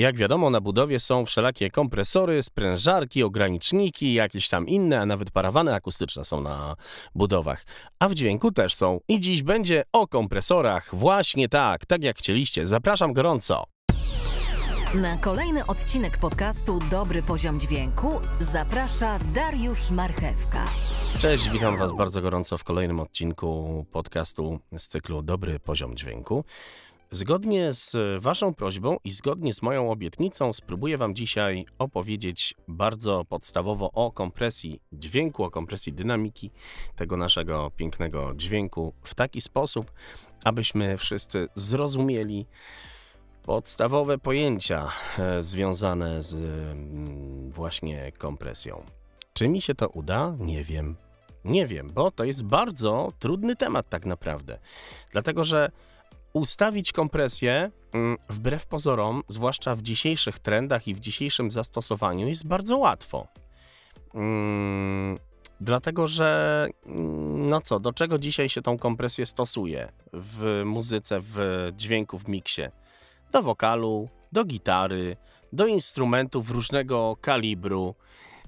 Jak wiadomo, na budowie są wszelakie kompresory, sprężarki, ograniczniki, jakieś tam inne, a nawet parawany akustyczne są na budowach. A w dźwięku też są. I dziś będzie o kompresorach. Właśnie tak, tak jak chcieliście. Zapraszam gorąco. Na kolejny odcinek podcastu Dobry Poziom Dźwięku zaprasza Dariusz Marchewka. Cześć, witam Was bardzo gorąco w kolejnym odcinku podcastu z cyklu Dobry Poziom Dźwięku. Zgodnie z Waszą prośbą i zgodnie z moją obietnicą spróbuję Wam dzisiaj opowiedzieć bardzo podstawowo o kompresji dźwięku, o kompresji dynamiki tego naszego pięknego dźwięku w taki sposób, abyśmy wszyscy zrozumieli podstawowe pojęcia e, związane z mm, właśnie kompresją. Czy mi się to uda? Nie wiem. Nie wiem, bo to jest bardzo trudny temat tak naprawdę. Dlatego, że ustawić kompresję mm, wbrew pozorom, zwłaszcza w dzisiejszych trendach i w dzisiejszym zastosowaniu, jest bardzo łatwo. Hmm, dlatego, że mm, no co, do czego dzisiaj się tą kompresję stosuje w muzyce, w dźwięku, w miksie? Do wokalu, do gitary, do instrumentów różnego kalibru.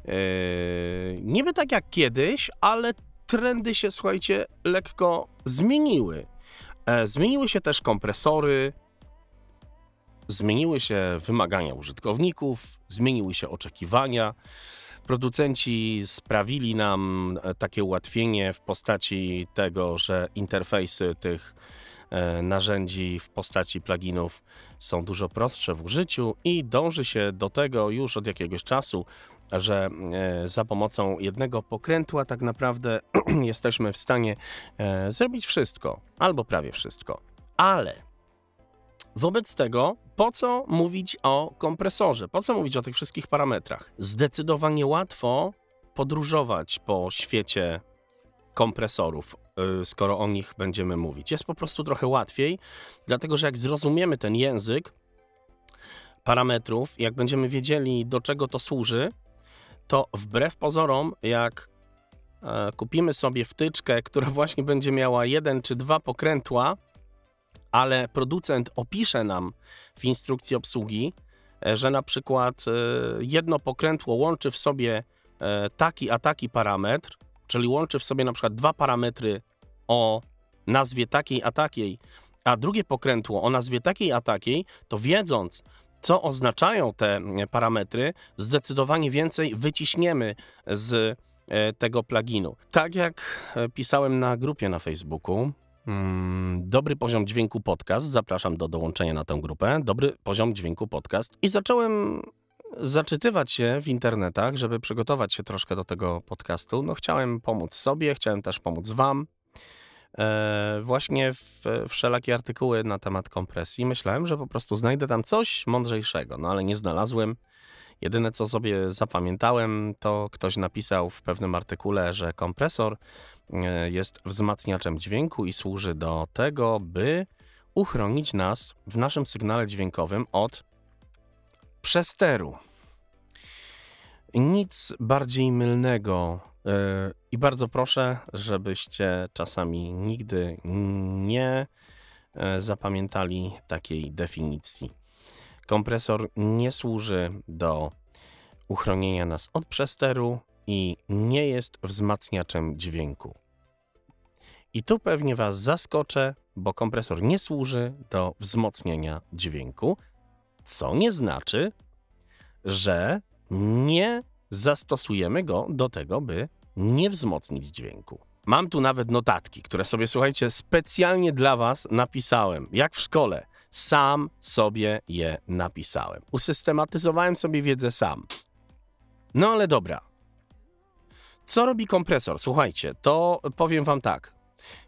Yy, niby tak jak kiedyś, ale trendy się, słuchajcie, lekko zmieniły. E, zmieniły się też kompresory, zmieniły się wymagania użytkowników, zmieniły się oczekiwania. Producenci sprawili nam e, takie ułatwienie w postaci tego, że interfejsy tych narzędzi w postaci pluginów są dużo prostsze w użyciu i dąży się do tego już od jakiegoś czasu, że za pomocą jednego pokrętła tak naprawdę jesteśmy w stanie zrobić wszystko, albo prawie wszystko. Ale wobec tego, po co mówić o kompresorze? Po co mówić o tych wszystkich parametrach? Zdecydowanie łatwo podróżować po świecie kompresorów, skoro o nich będziemy mówić. Jest po prostu trochę łatwiej, dlatego że jak zrozumiemy ten język parametrów, jak będziemy wiedzieli, do czego to służy, to wbrew pozorom, jak e, kupimy sobie wtyczkę, która właśnie będzie miała jeden czy dwa pokrętła, ale producent opisze nam w instrukcji obsługi, e, że na przykład e, jedno pokrętło łączy w sobie taki a taki parametr, czyli łączy w sobie na przykład dwa parametry o nazwie takiej a takiej, a drugie pokrętło o nazwie takiej a takiej, to wiedząc, co oznaczają te parametry, zdecydowanie więcej wyciśniemy z e, tego pluginu. Tak jak e, pisałem na grupie na Facebooku, mm, Dobry poziom dźwięku podcast. Zapraszam do dołączenia na tę grupę. Dobry poziom dźwięku podcast. I zacząłem zaczytywać się w internetach, żeby przygotować się troszkę do tego podcastu. No, chciałem pomóc sobie, chciałem też pomóc Wam. E, właśnie w wszelakie artykuły na temat kompresji. Myślałem, że po prostu znajdę tam coś mądrzejszego, no ale nie znalazłem. Jedyne co sobie zapamiętałem, to ktoś napisał w pewnym artykule, że kompresor e, jest wzmacniaczem dźwięku i służy do tego, by uchronić nas w naszym sygnale dźwiękowym od przesteru. Nic bardziej mylnego i bardzo proszę, żebyście czasami nigdy nie e, zapamiętali takiej definicji. Kompresor nie służy do uchronienia nas od przesteru i nie jest wzmacniaczem dźwięku. I tu pewnie Was zaskoczę, bo kompresor nie służy do wzmocnienia dźwięku, co nie znaczy, że nie zastosujemy go do tego, by nie wzmocnić dźwięku. Mam tu nawet notatki, które sobie, słuchajcie, specjalnie dla Was napisałem, jak w szkole. Sam sobie je napisałem. Usystematyzowałem sobie wiedzę sam. No ale dobra. Co robi kompresor? Słuchajcie, to powiem Wam tak.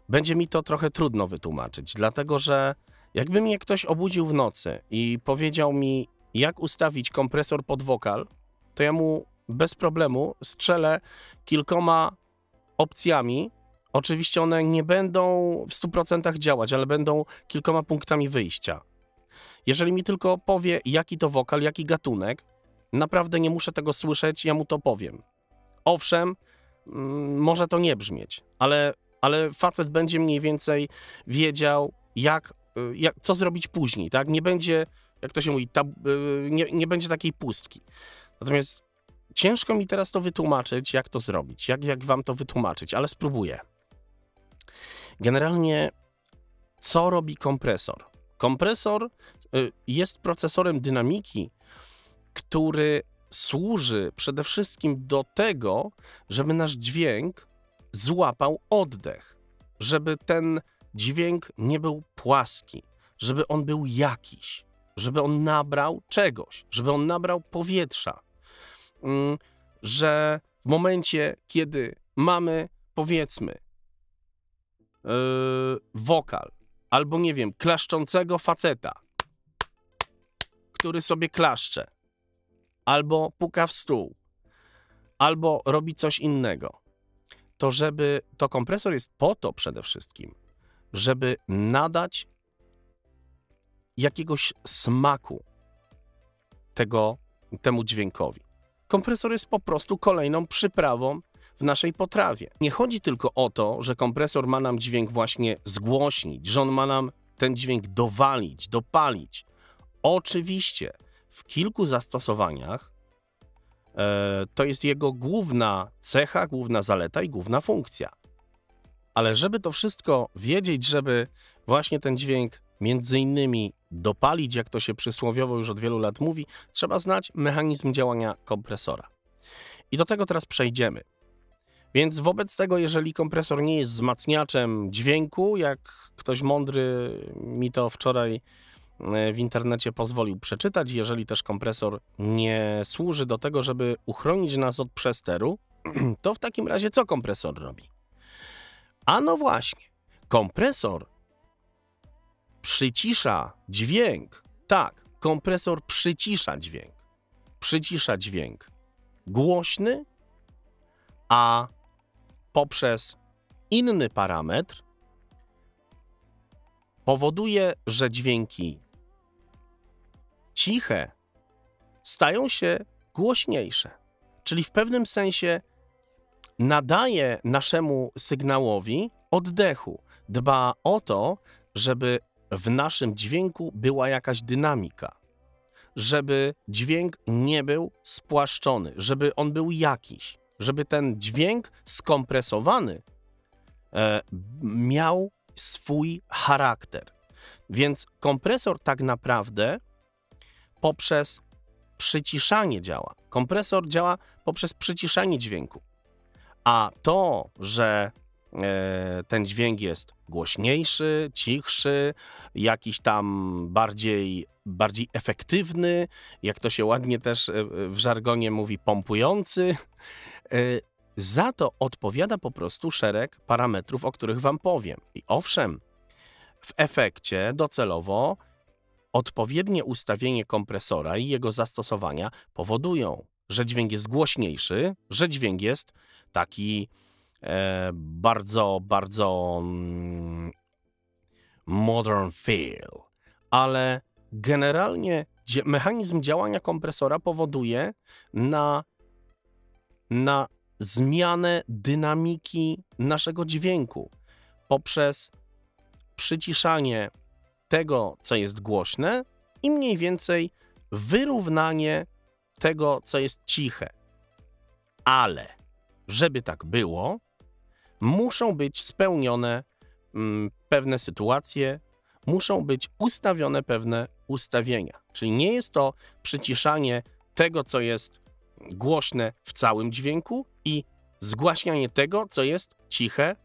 Będzie mi to trochę trudno wytłumaczyć, dlatego że jakby mnie ktoś obudził w nocy i powiedział mi, jak ustawić kompresor pod wokal, to ja mu bez problemu strzelę kilkoma opcjami. Oczywiście one nie będą w 100% działać, ale będą kilkoma punktami wyjścia. Jeżeli mi tylko powie, jaki to wokal, jaki gatunek, naprawdę nie muszę tego słyszeć, ja mu to powiem. Owszem, mm, może to nie brzmieć, ale, ale facet będzie mniej więcej wiedział, jak, jak, co zrobić później, tak? Nie będzie jak to się mówi, y, nie, nie będzie takiej pustki. Natomiast ciężko mi teraz to wytłumaczyć, jak to zrobić, jak, jak wam to wytłumaczyć, ale spróbuję. Generalnie, co robi kompresor? Kompresor y, jest procesorem dynamiki, który służy przede wszystkim do tego, żeby nasz dźwięk złapał oddech, żeby ten dźwięk nie był płaski, żeby on był jakiś, żeby on nabrał czegoś, żeby on nabrał powietrza. Mm, że w momencie, kiedy mamy, powiedzmy, yy, wokal, albo nie wiem, klaszczącego faceta, który sobie klaszcze, albo puka w stół, albo robi coś innego, to żeby to kompresor jest po to przede wszystkim, żeby nadać jakiegoś smaku tego, temu dźwiękowi. Kompresor jest po prostu kolejną przyprawą w naszej potrawie. Nie chodzi tylko o to, że kompresor ma nam dźwięk właśnie zgłośnić, że on ma nam ten dźwięk dowalić, dopalić. Oczywiście w kilku zastosowaniach e, to jest jego główna cecha, główna zaleta i główna funkcja. Ale żeby to wszystko wiedzieć, żeby właśnie ten dźwięk między innymi dopalić, jak to się przysłowiowo już od wielu lat mówi, trzeba znać mechanizm działania kompresora. I do tego teraz przejdziemy. Więc wobec tego, jeżeli kompresor nie jest wzmacniaczem dźwięku, jak ktoś mądry mi to wczoraj e, w internecie pozwolił przeczytać, jeżeli też kompresor nie służy do tego, żeby uchronić nas od przesteru, to w takim razie co kompresor robi? A no właśnie, kompresor przycisza dźwięk. Tak, kompresor przycisza dźwięk. Przycisza dźwięk głośny, a poprzez inny parametr powoduje, że dźwięki ciche stają się głośniejsze. Czyli w pewnym sensie nadaje naszemu sygnałowi oddechu. Dba o to, żeby w naszym dźwięku była jakaś dynamika, żeby dźwięk nie był spłaszczony, żeby on był jakiś, żeby ten dźwięk skompresowany e, miał swój charakter. Więc kompresor tak naprawdę poprzez przyciszanie działa. Kompresor działa poprzez przyciszanie dźwięku. A to, że E, ten dźwięk jest głośniejszy, cichszy, jakiś tam bardziej, bardziej efektywny, jak to się ładnie też e, w żargonie mówi, pompujący. E, za to odpowiada po prostu szereg parametrów, o których Wam powiem. I owszem, w efekcie docelowo odpowiednie ustawienie kompresora i jego zastosowania powodują, że dźwięk jest głośniejszy, że dźwięk jest taki E, bardzo, bardzo mm, modern feel, ale generalnie mechanizm działania kompresora powoduje na, na zmianę dynamiki naszego dźwięku poprzez przyciszanie tego, co jest głośne i mniej więcej wyrównanie tego, co jest ciche. Ale żeby tak było, muszą być spełnione mm, pewne sytuacje, muszą być ustawione pewne ustawienia. Czyli nie jest to przyciszanie tego, co jest głośne w całym dźwięku i zgłaśnianie tego, co jest ciche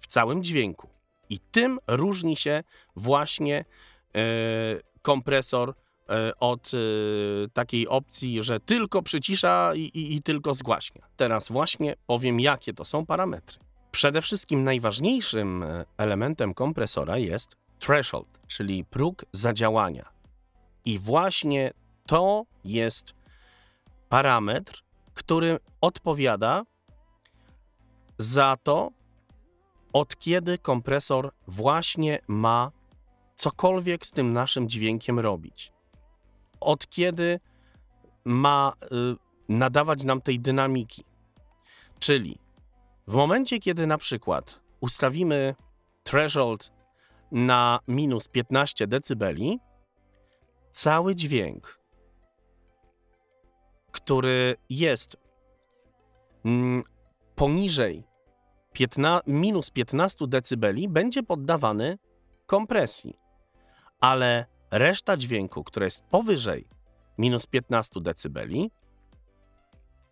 w całym dźwięku. I tym różni się właśnie e, kompresor od e, takiej opcji, że tylko przycisza i, i, i tylko zgłaśnia. Teraz właśnie powiem, jakie to są parametry. Przede wszystkim najważniejszym e, elementem kompresora jest threshold, czyli próg zadziałania. I właśnie to jest parametr, który odpowiada za to, od kiedy kompresor właśnie ma cokolwiek z tym naszym dźwiękiem robić. Od kiedy ma y, nadawać nam tej dynamiki. Czyli w momencie, kiedy na przykład ustawimy threshold na minus 15 dB, cały dźwięk, który jest mm, poniżej 15, minus 15 dB, będzie poddawany kompresji. Ale reszta dźwięku, która jest powyżej minus 15 dB,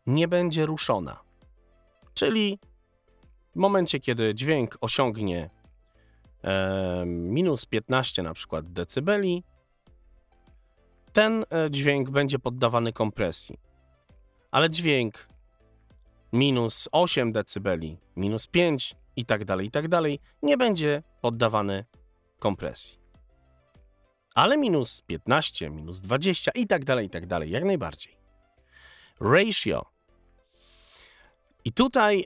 nie będzie ruszona. Czyli w momencie, kiedy dźwięk osiągnie e, minus 15 na przykład decybeli, ten e, dźwięk będzie poddawany kompresji. Ale dźwięk minus 8 decybeli, minus 5 i tak dalej, i tak dalej, nie będzie poddawany kompresji. Ale minus 15, minus 20 i tak dalej, i tak dalej, jak najbardziej. Ratio. I tutaj y,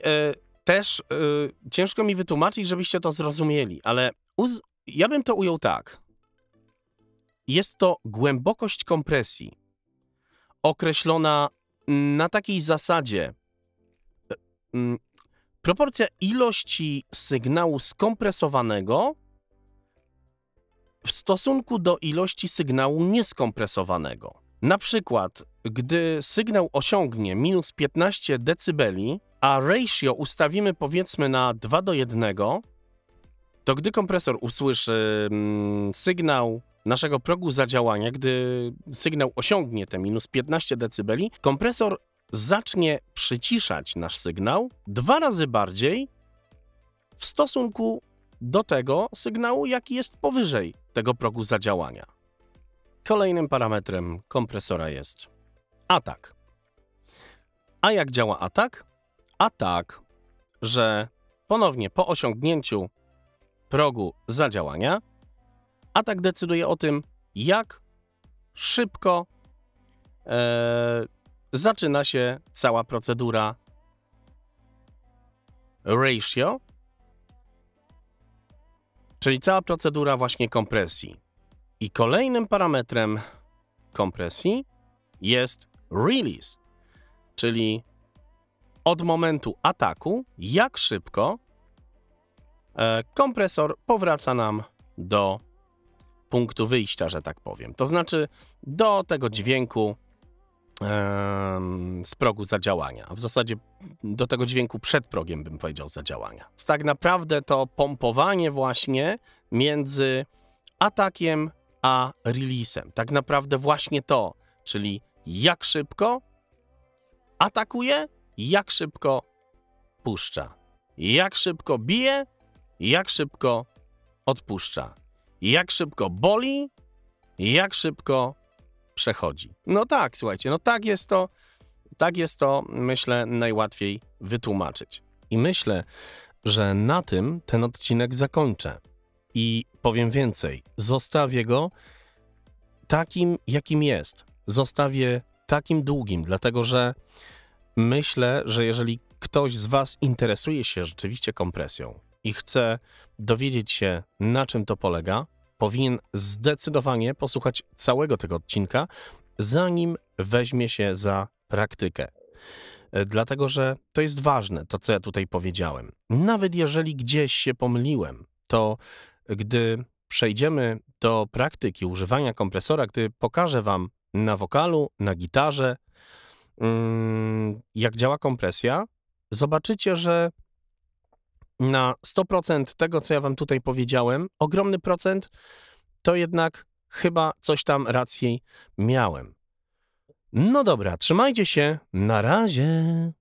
też y, ciężko mi wytłumaczyć, żebyście to zrozumieli, ale ja bym to ujął tak. Jest to głębokość kompresji określona na takiej zasadzie, Mm, proporcja ilości sygnału skompresowanego w stosunku do ilości sygnału nieskompresowanego. Na przykład, gdy sygnał osiągnie minus 15 dB, a ratio ustawimy powiedzmy na 2 do 1, to gdy kompresor usłyszy mm, sygnał naszego progu zadziałania, gdy sygnał osiągnie te minus 15 dB, kompresor zacznie przyciszać nasz sygnał dwa razy bardziej w stosunku do tego sygnału, jaki jest powyżej tego progu zadziałania. Kolejnym parametrem kompresora jest atak. A jak działa atak? A tak, że ponownie po osiągnięciu progu zadziałania, atak decyduje o tym, jak szybko e, zaczyna się cała procedura ratio, czyli cała procedura właśnie kompresji. I kolejnym parametrem kompresji jest release, czyli od momentu ataku, jak szybko e, kompresor powraca nam do punktu wyjścia, że tak powiem. To znaczy do tego dźwięku, z progu zadziałania. W zasadzie do tego dźwięku przed progiem bym powiedział zadziałania. Tak naprawdę to pompowanie właśnie między atakiem a releasem. Tak naprawdę właśnie to, czyli jak szybko atakuje, jak szybko puszcza. Jak szybko bije, jak szybko odpuszcza. Jak szybko boli, jak szybko przechodzi. No tak, słuchajcie, no tak jest to, tak jest to, myślę, najłatwiej wytłumaczyć. I myślę, że na tym ten odcinek zakończę. I powiem więcej, zostawię go takim, jakim jest. Zostawię takim długim, dlatego że myślę, że jeżeli ktoś z Was interesuje się rzeczywiście kompresją i chce dowiedzieć się, na czym to polega, powinien zdecydowanie posłuchać całego tego odcinka, zanim weźmie się za praktykę. E, dlatego, że to jest ważne, to co ja tutaj powiedziałem. Nawet jeżeli gdzieś się pomyliłem, to gdy przejdziemy do praktyki używania kompresora, gdy pokażę Wam na wokalu, na gitarze, mm, jak działa kompresja, zobaczycie, że na 100% tego, co ja wam tutaj powiedziałem, ogromny procent, to jednak chyba coś tam racji miałem. No dobra, trzymajcie się. Na razie.